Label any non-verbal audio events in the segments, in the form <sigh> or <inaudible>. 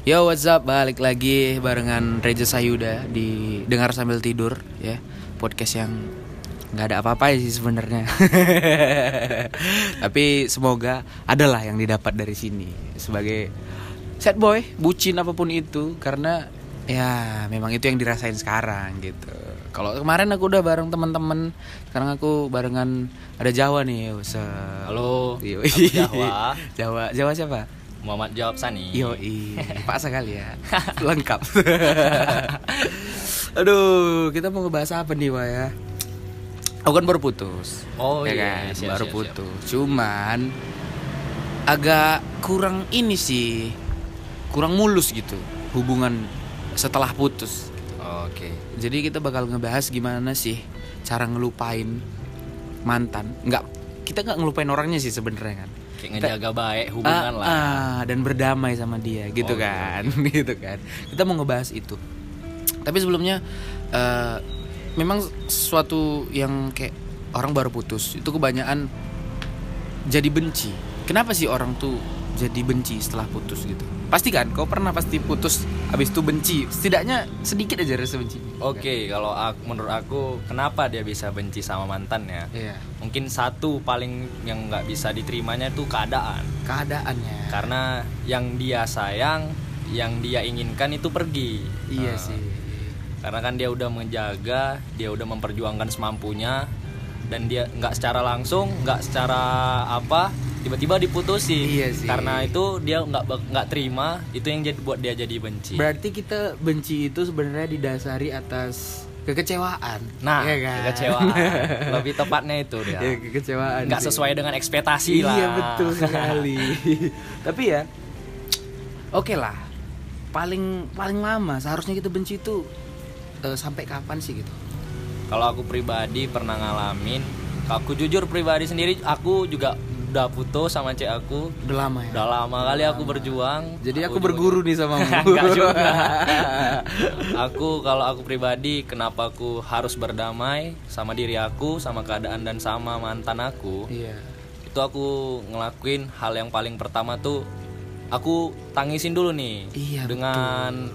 Yo what's up? Balik lagi barengan Reza Sayuda di dengar sambil tidur ya. Podcast yang nggak ada apa-apa sih sebenarnya. <laughs> Tapi semoga adalah yang didapat dari sini. Sebagai sad boy bucin apa pun itu karena ya memang itu yang dirasain sekarang gitu. Kalau kemarin aku udah bareng teman-teman sekarang aku barengan ada Jawa nih se Halo, Jawa. <laughs> Jawa Jawa siapa Muhammad Jawab Sani. Yo, <laughs> pak sekali ya, <laughs> lengkap. <laughs> Aduh, kita mau ngebahas apa nih, Wak ya? Aku kan baru putus. Oh ya iya, kan? siap, baru siap, putus. Cuman agak kurang ini sih, kurang mulus gitu hubungan setelah putus. Oke. Jadi kita bakal ngebahas gimana sih cara ngelupain mantan. Nggak, kita nggak ngelupain orangnya sih sebenarnya kan. Kayak ngejaga baik hubungan Ah, lah. ah, dan berdamai sama dia gitu Oh, kan? <laughs> Gitu kan? Kita mau ngebahas itu. Tapi sebelumnya eh, memang sesuatu yang kayak orang baru putus itu kebanyakan jadi benci. Kenapa sih orang tuh jadi benci setelah putus gitu pasti kan? Kau pernah pasti putus habis itu benci. Setidaknya sedikit aja rasa benci. Oke, kalau aku, menurut aku kenapa dia bisa benci sama mantannya? iya. Mungkin satu paling yang nggak bisa diterimanya itu keadaan. keadaannya. Karena yang dia sayang, yang dia inginkan itu pergi. iya Nah, sih. Karena kan dia udah menjaga, dia udah memperjuangkan semampunya dan dia nggak secara langsung, nggak secara apa tiba-tiba diputusin. Iya sih. Karena itu dia nggak nggak terima, itu yang jadi buat dia jadi benci. Berarti kita benci itu sebenarnya didasari atas kekecewaan. Nah, Iya kan? kekecewaan. <laughs> Lebih tepatnya itu dia. Ya, kekecewaan. nggak sesuai dengan ekspektasi lah. Iya betul sekali. <laughs> Tapi ya, oke lah. Paling paling lama seharusnya kita benci itu eh, sampai kapan sih gitu? Kalau aku pribadi pernah ngalamin, aku jujur pribadi sendiri, aku juga udah putus sama cek aku. Udah lama ya. Udah lama kali aku berjuang. Jadi aku, juga- berguru nih sama <laughs> Enggak juga. aku kalau aku pribadi kenapa aku harus berdamai sama diri aku, sama keadaan dan sama mantan aku. Iya. Itu aku ngelakuin hal yang paling pertama tuh aku tangisin dulu nih Iya, dengan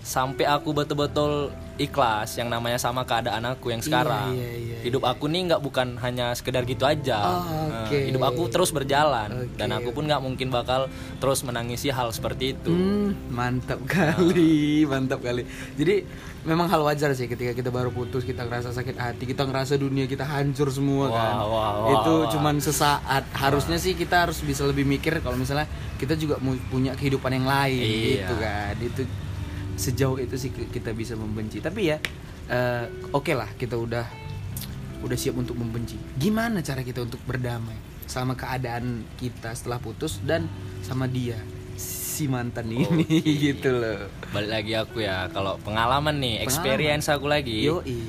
sampai aku betul-betul ikhlas yang namanya sama keadaan aku yang sekarang. iya, iya, hidup aku nih nggak bukan hanya sekedar gitu aja. Oh, Nah, oke. hidup aku terus berjalan Oke, dan aku pun nggak mungkin bakal terus menangisi hal seperti itu. Hmm, mantap kali, mantap kali. Jadi memang hal wajar sih ketika kita baru putus kita ngerasa sakit hati, kita ngerasa dunia kita hancur semua Wah, kan. wah, wah, itu wah. cuman sesaat. Harusnya sih kita harus bisa lebih mikir kalau misalnya kita juga punya kehidupan yang lain Iya. gitu kan. Itu sejauh itu sih ki- kita bisa membenci. Tapi ya eh, oke lah kita udah udah siap untuk membenci. Gimana cara kita untuk berdamai sama keadaan kita setelah putus dan sama dia si mantan ini <laughs> gitu loh. Balik lagi aku ya, kalau pengalaman nih, experience aku lagi. Yoi.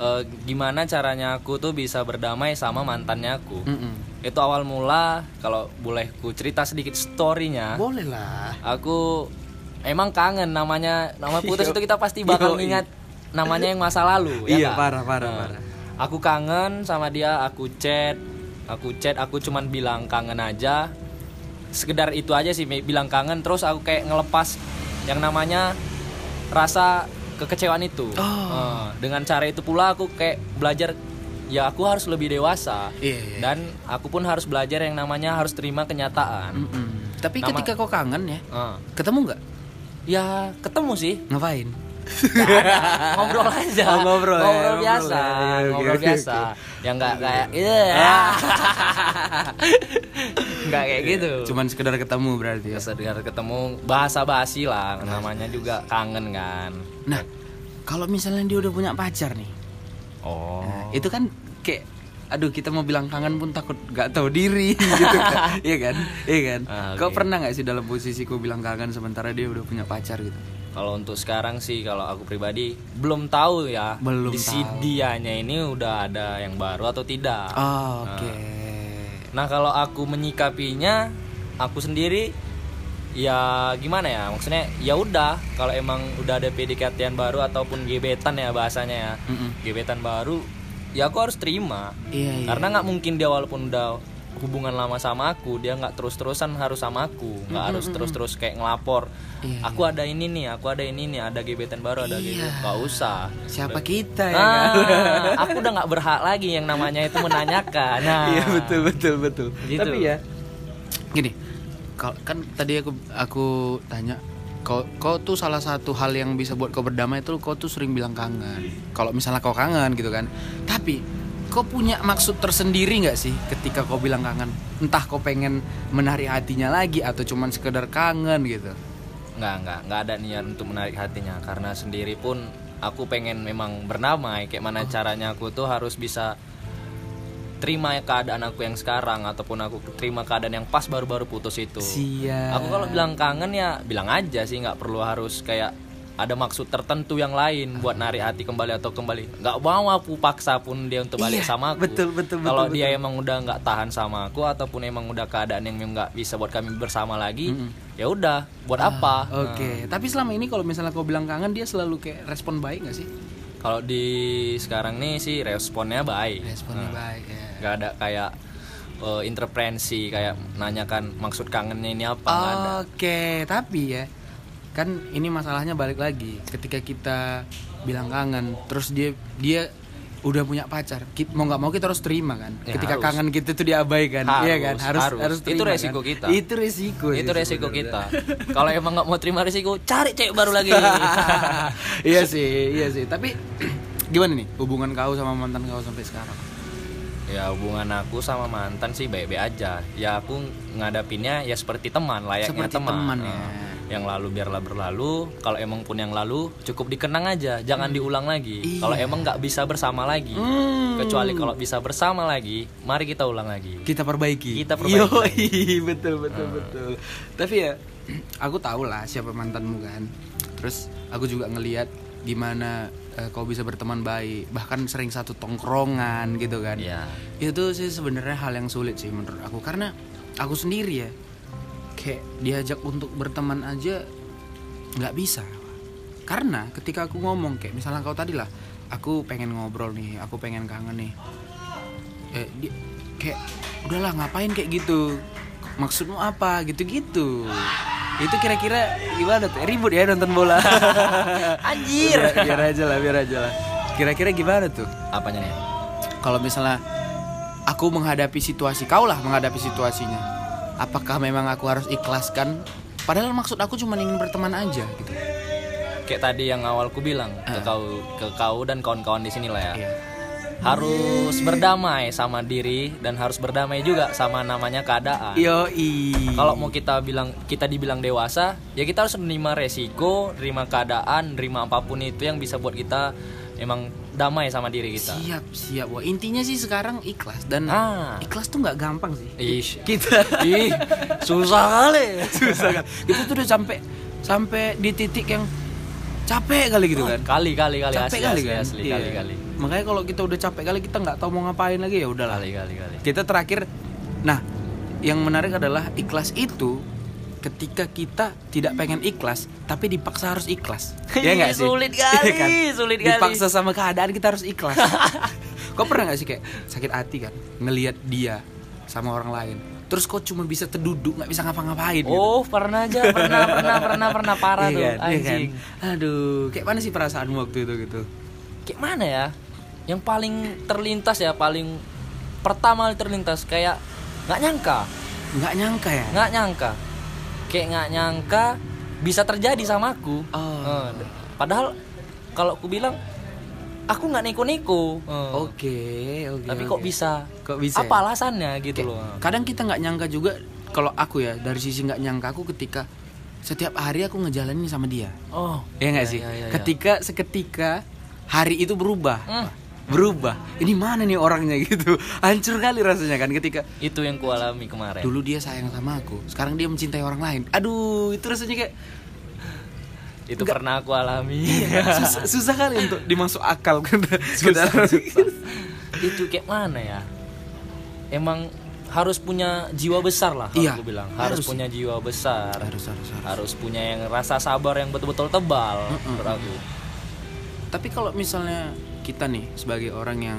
eh, gimana caranya aku tuh bisa berdamai sama mantannya aku? Mm-mm. Itu awal mula kalau boleh ku cerita sedikit storynya. Boleh lah. Aku emang kangen namanya nama <laughs> putus itu kita pasti bakal ingat namanya yang masa lalu ya Iya, nggak? parah, parah, Nah, parah. Aku kangen sama dia, aku chat, aku chat, aku cuman bilang kangen aja. Sekedar itu aja sih bilang kangen terus aku kayak ngelepas yang namanya rasa kekecewaan itu. Oh. Eh, dengan cara itu pula aku kayak belajar ya aku harus lebih dewasa Iya, iya. dan aku pun harus belajar yang namanya harus terima kenyataan. Mm-mm. Tapi Nama- ketika kau kangen ya, Eh, ketemu nggak? Ya ketemu sih. Ngapain? ngobrol <laughs> aja. Oh, ngobrol ya, ngobrol biasa ya. Iya, oke, ngobrol oke, biasa. yang <laughs> <laughs> nggak kayak iya. Nggak kayak gitu. Cuman sekedar ketemu berarti ya. sekedar ketemu bahasa basi lah. Namanya juga kangen kan. Nah, kalau misalnya dia udah punya pacar nih, oh. Nah, itu kan kayak aduh kita mau bilang kangen pun takut gak tahu diri <laughs> gitu kan. <laughs> Iya kan? Iya kan? Ah, kau oke. pernah nggak sih dalam posisi kau bilang kangen sementara dia udah punya pacar gitu? Kalau untuk sekarang sih kalau aku pribadi belum tahu ya Belum di si tahu. dianya ini udah ada yang baru atau tidak. Oh, oke. Nah kalau aku menyikapinya, aku sendiri ya gimana ya? Maksudnya ya udah kalau emang udah ada PDKT baru ataupun gebetan ya bahasanya ya. Mm-mm. gebetan baru ya aku harus terima iya iya karena nggak mungkin dia walaupun udah hubungan lama sama aku dia nggak terus terusan harus sama aku nggak harus terus terus kayak ngelapor Iya, aku ada ini nih aku ada ini nih ada gebetan baru ada Iya. gitu nggak usah siapa kita ya Ah, kan? <laughs> aku udah nggak berhak lagi yang namanya itu menanyakan nah Iya betul betul betul. Gitu. Tapi ya gini, kalau kan tadi aku aku tanya kau kau tuh salah satu hal yang bisa buat kau berdamai itu kau tuh sering bilang kangen. Kalau misalnya kau kangen gitu kan. Tapi kau punya maksud tersendiri nggak sih ketika kau bilang kangen? Entah kau pengen menarik hatinya lagi atau cuman sekedar kangen gitu. nggak nggak nggak ada niat untuk menarik hatinya karena sendiri pun aku pengen memang bernamai kayak mana caranya aku tuh harus bisa terima keadaan aku yang sekarang ataupun aku terima keadaan yang pas baru-baru putus itu. Siap. aku kalau bilang kangen ya bilang aja sih nggak perlu harus kayak ada maksud tertentu yang lain buat narik hati kembali atau kembali. Nggak mau aku paksa pun dia untuk balik Iya, sama aku. betul, betul, kalau betul, dia emang udah nggak tahan sama aku ataupun emang udah keadaan yang nggak bisa buat kami bersama lagi ya udah buat apa? Oke, tapi selama ini kalau misalnya kau bilang kangen dia selalu kayak respon baik nggak sih? kalau di sekarang nih sih responnya baik. Responnya baik ya. Nggak ada kayak eh, intervensi kayak nanyakan maksud kangennya ini apa Oke, tapi ya kan ini masalahnya balik lagi ketika kita bilang kangen, terus dia dia udah punya pacar, Ki- mau nggak mau kita harus terima kan. Ya, ketika harus. kangen kita tuh diabaikan, Harus, iya kan? Harus harus. harus Itu terima, resiko kan? kita. Itu resiko. itu resiko sebenarnya. kita kalau emang nggak mau terima resiko cari cewek baru lagi <laughs> iya sih, iya sih. Tapi <clears throat> gimana nih hubungan kau sama mantan kau sampai sekarang? Ya hubungan aku sama mantan sih baik-baik aja ya aku ngadapinnya ya seperti teman layaknya Seperti teman, teman, Nah, ya. yang lalu biarlah berlalu kalau emang pun yang lalu cukup dikenang aja jangan diulang lagi Iya. kalau emang nggak bisa bersama lagi Hmm. kecuali kalau bisa bersama lagi mari kita ulang lagi kita perbaiki. Kita perbaiki Yoi, <laughs> betul betul betul. Tapi ya <clears throat> aku tahu lah siapa mantanmu kan. Terus aku juga ngelihat gimana eh, kau bisa berteman baik, bahkan sering satu tongkrongan gitu kan. Iya. Itu sih sebenarnya hal yang sulit sih menurut aku karena aku sendiri ya kayak diajak untuk berteman aja nggak bisa. Karena ketika aku ngomong kayak misalnya kau tadi lah, aku pengen ngobrol nih, aku pengen kangen nih eh, dia kayak udahlah ngapain kayak gitu maksudmu apa gitu-gitu itu kira-kira gimana tuh? Ribut ya nonton bola. <laughs> Anjir. biar, biar aja lah biar aja lah. Kira-kira gimana tuh? Apanya nih? Kalau misalnya aku menghadapi situasi kau lah menghadapi situasinya. Apakah memang aku harus ikhlaskan? Padahal maksud aku cuma ingin berteman aja gitu. Kayak tadi yang awal ku bilang ke kau ke kau dan kawan-kawan di sini lah ya. Ah. Harus berdamai sama diri dan harus berdamai juga sama namanya keadaan yoi Kalau mau kita bilang kita dibilang dewasa, ya kita harus menerima resiko, terima keadaan, terima apa pun itu yang bisa buat kita emang damai sama diri kita. siap siap wah intinya sih sekarang ikhlas dan Ah. ikhlas tuh nggak gampang sih Ish. kita Ih, susah kali. <laughs> susah kan kita tuh udah sampai sampai di titik yang capek kali gitu kan? Kali kali kali capek asli, kali asli, kan? asli, Iya. kali. Kali. makanya kalau kita udah capek kali kita nggak tahu mau ngapain lagi ya udahlah. Kali kali kali. kita terakhir nah yang menarik adalah ikhlas itu ketika kita tidak pengen ikhlas tapi dipaksa harus ikhlas. <laughs> Ya nggak sih? Sulit kali, Iya sulit kali. dipaksa sama keadaan kita harus ikhlas. <laughs> Kau pernah nggak sih kayak sakit hati kan? Ngelihat dia sama orang lain terus kau cuma bisa terduduk nggak bisa ngapa-ngapain gitu. Oh, pernah aja, pernah, pernah, pernah, pernah <laughs> parah Iya tuh, kan, iya kan? anjing. aduh kayak mana sih perasaanmu waktu itu gitu Kayak mana ya? Yang paling terlintas ya, paling pertama kali terlintas kayak nggak nyangka. nggak nyangka ya nggak nyangka kayak nggak nyangka bisa terjadi sama aku Oh. Eh, padahal kalau aku bilang aku nggak neko-neko oke oke tapi oke. kok bisa? Kok bisa apa ya? alasannya gitu loh. Kadang kita nggak nyangka juga kalau aku ya dari sisi nggak nyangka aku ketika setiap hari aku ngejalanin sama dia. Oh. Ya nggak iya, sih? iya, iya, iya. ketika seketika hari itu berubah. Hmm, berubah. Ini mana nih orangnya <laughs> gitu? Hancur kali rasanya kan ketika itu yang kualami kemarin. Dulu dia sayang sama aku sekarang dia mencintai orang lain. Aduh itu rasanya kayak itu nggak- pernah aku alami. Susah, susah kali untuk dimasuk akal <laughs> ke, Susah, susah. itu kayak mana ya? Emang harus punya jiwa besar lah kalau Iya, aku bilang. Harus, harus. punya jiwa besar. Harus harus harus. Harus punya yang rasa sabar yang betul-betul tebal Mm-mm. menurut aku. Tapi kalau misalnya kita nih sebagai orang yang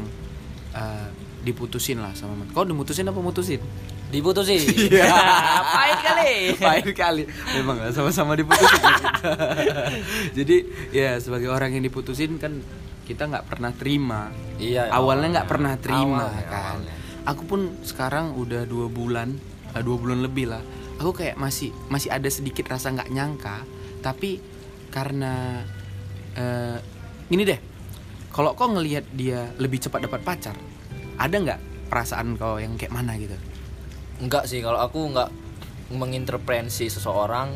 eh, diputusin lah sama mantan. Kau diputusin apa mutusin? Diputusin. <laughs> Iya. <laughs> Pahit kali. Pahit kali. Memang nggak sama-sama diputusin. <laughs> Jadi ya sebagai orang yang diputusin kan kita nggak pernah terima. Iya. awalnya nggak pernah terima Awalnya, kan. awalnya. Aku pun sekarang udah dua bulan, eh, dua bulan lebih lah. Aku kayak masih masih ada sedikit rasa nggak nyangka. Tapi karena eh, ini deh, kalau kau ngelihat dia lebih cepat dapat pacar, ada nggak perasaan kau yang kayak mana gitu? Enggak sih kalau aku enggak mengintervensi seseorang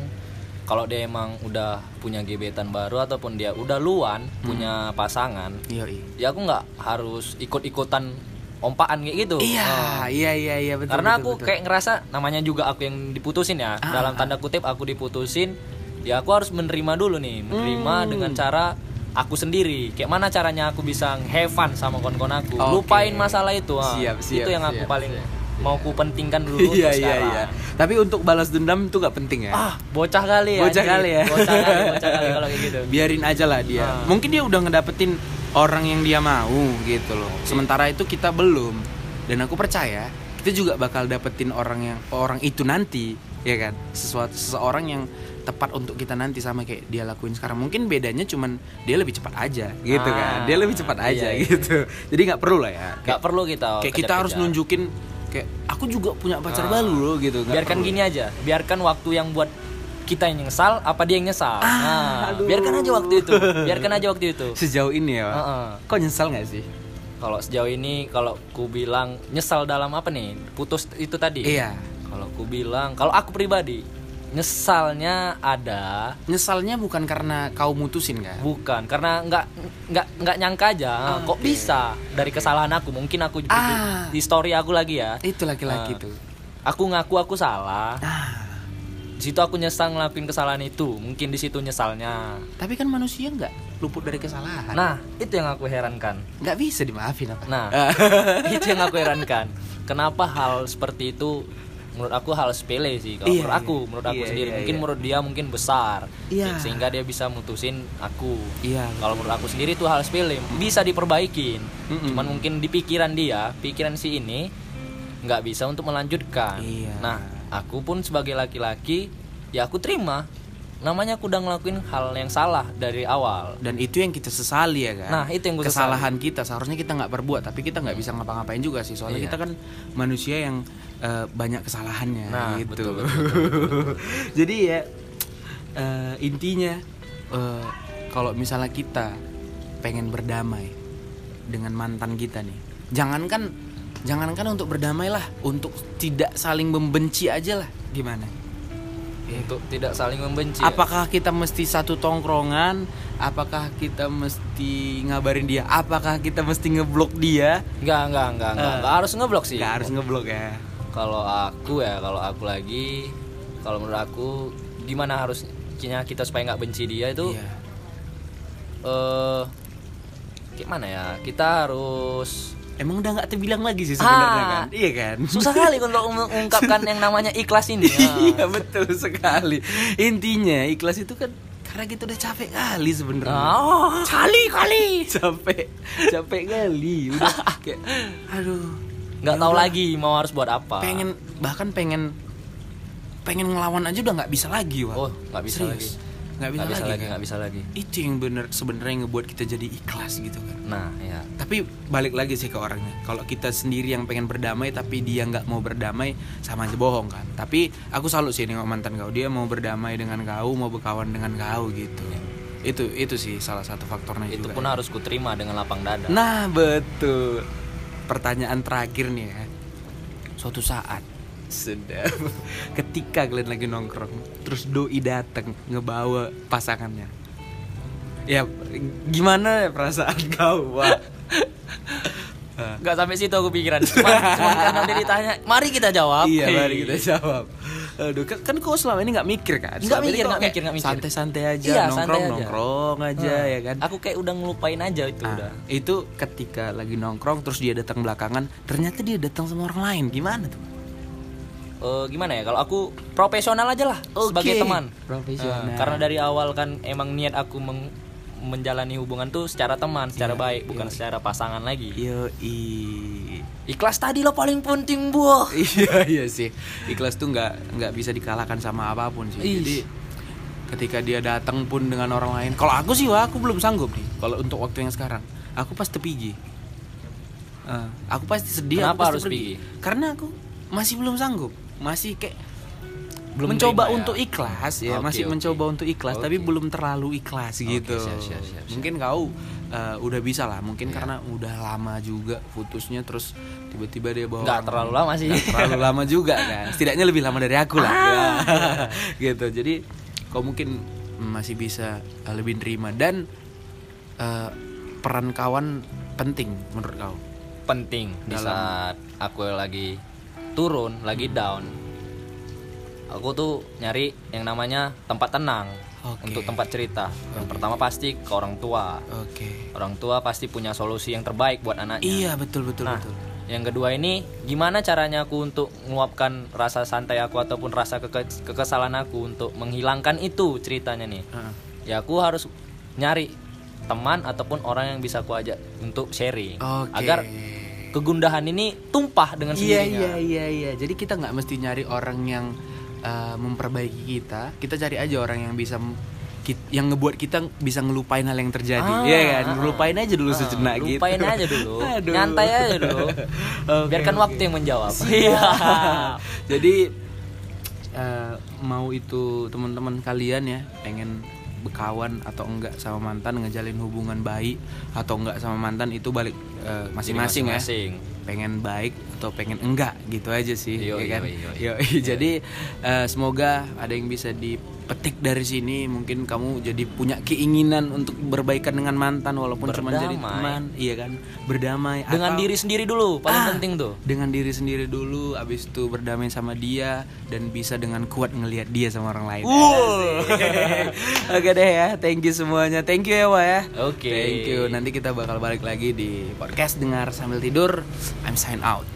kalau dia emang udah punya gebetan baru ataupun dia udah luan punya pasangan Iya, ya aku nggak harus ikut-ikutan ompaan kayak gitu Iya, Oh. iya, iya, iya, betul. karena betul, aku betul. kayak ngerasa namanya juga aku yang diputusin ya Ah, dalam ah. tanda kutip aku diputusin ya aku harus menerima dulu nih menerima Hmm. dengan cara aku sendiri kayak mana caranya aku bisa have fun sama kawan-kawan aku Oke. lupain masalah itu ah. Siap, siap, itu yang aku siap, paling siap. Mau ku pentingkan dulu <laughs> Iya, iya, sekarang. iya. Tapi untuk balas dendam itu gak penting ya. ah bocah kali ya Bocah kali ya. bocah kali <laughs> bocah kali kalau kayak gitu Biarin aja lah dia. Ah. Mungkin dia udah ngedapetin orang yang dia mau gitu loh. Sementara itu kita belum. Dan aku percaya kita juga bakal dapetin orang yang orang itu nanti, ya kan? Sesuatu seseorang yang tepat untuk kita nanti sama kayak dia lakuin sekarang. Mungkin bedanya cuman dia lebih cepat aja, gitu Ah, kan? Dia lebih cepat aja iya, iya. gitu. Jadi nggak perlu lah ya. nggak perlu kita kayak kita harus nunjukin kayak aku juga punya pacar Ah. baru loh gitu. Nggak biarkan perlu. gini aja biarkan waktu yang buat kita yang nyesal apa dia yang nyesal Ah, nah, aduh. biarkan aja waktu itu biarkan aja waktu itu Sejauh ini ya, Pak. Heeh. Kok nyesal nggak sih? kalau sejauh ini kalau ku bilang nyesal dalam apa nih putus itu tadi Iya. kalau ku bilang kalau aku pribadi nyesalnya ada Nyesalnya bukan karena kau mutusin kan? bukan karena nggak nggak nggak nyangka aja Ah, kok oke. bisa dari kesalahan aku mungkin aku Ah. di story aku lagi ya Itu laki-laki tuh. aku ngaku aku salah Ah, di situ aku nyesal ngelakuin kesalahan itu mungkin di situ nyesalnya tapi kan manusia nggak luput dari kesalahan. nah itu yang aku herankan nggak bisa dimaafin apa? Nah, Ah. itu yang aku herankan. Kenapa hal seperti itu menurut aku hal sepele sih kalau Iya, menurut aku, iya. menurut aku Iya, sendiri. iya, mungkin iya. menurut dia mungkin besar. Iya. Sehingga dia bisa mutusin aku. Iya. Kalau menurut aku sendiri itu hal sepele, bisa diperbaikin. Mm-mm. Cuman mungkin di pikiran dia, pikiran si ini nggak bisa untuk melanjutkan. Iya. Nah, aku pun sebagai laki-laki ya aku terima. Namanya aku udah ngelakuin hal yang salah dari awal. Dan itu yang kita sesali ya kan? Nah, itu yang gue kesalahan kita seharusnya kita nggak berbuat, tapi kita nggak bisa ngapa-ngapain juga sih. Soalnya Iya. kita kan manusia yang eh, banyak kesalahannya Nah, gitu. betul, betul, <laughs> Jadi ya eh, intinya eh, kalau misalnya kita pengen berdamai dengan mantan kita nih, jangankan jangankan untuk berdamai lah, untuk tidak saling membenci aja lah, gimana? Untuk tidak saling membenci. ya. Apakah kita mesti satu tongkrongan? Apakah kita mesti ngabarin dia? Apakah kita mesti ngeblok dia? Enggak, enggak, enggak, enggak, Eh. enggak harus ngeblok sih. Gak harus ngeblok ya. Kalau aku ya, kalau aku lagi, kalau menurut aku gimana harusnya kita supaya nggak benci dia itu Iya. eh gimana ya? Kita harus Emang udah nggak terbilang lagi sih sebenarnya Ah. kan? Iya kan? susah kali untuk <laughs> mengungkapkan yang namanya ikhlas ini. iya Ah. <laughs> betul sekali. Intinya ikhlas itu kan karena kita udah capek kali sebenarnya. Oh, kali kali. Capek, capek kali. Udah <laughs> kayak, aduh. Nggak ya tahu udah, lagi mau harus buat apa. Pengen bahkan pengen pengen ngelawan aja udah nggak bisa lagi wah. Oh, nggak bisa Serius. lagi. Nggak bisa, bisa lagi. kan? nggak bisa lagi. Itu yang bener sebenarnya yang ngebuat kita jadi ikhlas gitu kan. Nah, ya. Tapi balik lagi sih ke orangnya. Kalau kita sendiri yang pengen berdamai tapi dia nggak mau berdamai sama aja bohong kan. Tapi aku salut sih nengok mantan kau. Dia mau berdamai dengan kau, mau berkawan dengan kau gitu. Itu itu sih salah satu faktornya Itu juga. pun harus kuterima dengan lapang dada. Nah betul. Pertanyaan terakhir nih ya. Suatu saat sedap <laughs> ketika kalian lagi nongkrong terus doi datang ngebawa pasangannya ya gimana ya perasaan <laughs> kau wah <laughs> Nggak sampai situ aku pikiran. Cuman, cuman karena dia ditanya, mari kita jawab. iya mari kita jawab aduh kan, kan kau selama ini nggak mikir kan Nggak mikir, nggak mikir, nggak mikir. santai-santai aja Iya, nongkrong santai aja. nongkrong aja Hmm. ya kan Aku kayak udah ngelupain aja itu Ah, udah. itu ketika lagi nongkrong terus dia datang belakangan ternyata dia datang sama orang lain gimana tuh Eh, gimana ya kalau aku profesional aja lah Oke. sebagai teman Profesional. Eh, karena dari awal kan emang niat aku meng- menjalani hubungan tuh secara teman, secara Iya, baik, bukan iya. secara pasangan lagi. Yo Ikhlas tadi lo paling penting, buah. <laughs> iya iya sih ikhlas tuh nggak nggak bisa dikalahkan sama apa pun sih Ih. jadi ketika dia datang pun dengan orang lain kalau aku sih wah aku belum sanggup nih kalau untuk waktu yang sekarang aku pasti pergi Eh, aku pasti sedih Kenapa aku pasti harus pergi. pergi? karena aku masih belum sanggup masih kayak Belum mencoba terima ya? untuk ikhlas ya Oke, masih oke. mencoba untuk ikhlas tapi Oke. belum terlalu ikhlas Oke, gitu siap, siap, siap, siap. mungkin kau eh, udah bisa lah mungkin Iya. karena udah lama juga putusnya terus tiba-tiba dia bawa Nggak terlalu lama sih. Nggak terlalu lama juga <laughs> kan setidaknya lebih lama dari aku lah Ah. Ya. <laughs> gitu jadi kau mungkin masih bisa eh, lebih nerima dan eh, peran kawan penting menurut kau penting di Dalam- saat aku lagi turun, lagi down. Aku tuh nyari yang namanya tempat tenang Oke. untuk tempat cerita. Yang pertama pasti ke orang tua. oke Orang tua pasti punya solusi yang terbaik buat anaknya. iya betul betul Nah, betul yang kedua ini gimana caranya aku untuk meluapkan rasa santai aku ataupun rasa keke- kekesalan aku untuk menghilangkan itu ceritanya nih. Heeh. Ya aku harus nyari teman ataupun orang yang bisa aku ajak untuk sharing Oke. agar kegundahan ini tumpah dengan Iya sendirinya. iya iya iya. Jadi kita nggak mesti nyari orang yang uh, memperbaiki kita. Kita cari aja orang yang bisa yang ngebuat kita bisa ngelupain hal yang terjadi. Ah, Iya kan? ah, Ngelupain aja dulu Ah, sejenak gitu. lupain aja dulu. <laughs> Aduh. Nyantai aja dulu. <laughs> Oke, Biarkan oke. waktu yang menjawab. Iya. <laughs> Jadi uh, mau itu teman-teman kalian ya pengen berkawan atau enggak sama mantan ngejalin hubungan baik atau enggak sama mantan itu balik uh, masing-masing ya. masing-masing. pengen baik atau pengen enggak gitu aja sih Yo, ya kan? yo, yo, Yo, <laughs> jadi eh, semoga ada yang bisa dipetik dari sini mungkin kamu jadi punya keinginan untuk berbaikan dengan mantan walaupun cuma jadi teman. Iya kan? Berdamai Dengan atau- diri sendiri dulu, paling Ah, penting tuh. dengan diri sendiri dulu abis itu berdamai sama dia dan bisa dengan kuat ngelihat dia sama orang lain. <laughs> Oke deh ya thank you semuanya. Thank you ya Wak ya. Oke. thank you. Nanti kita bakal balik lagi di podcast dengar sambil tidur. I'm sign out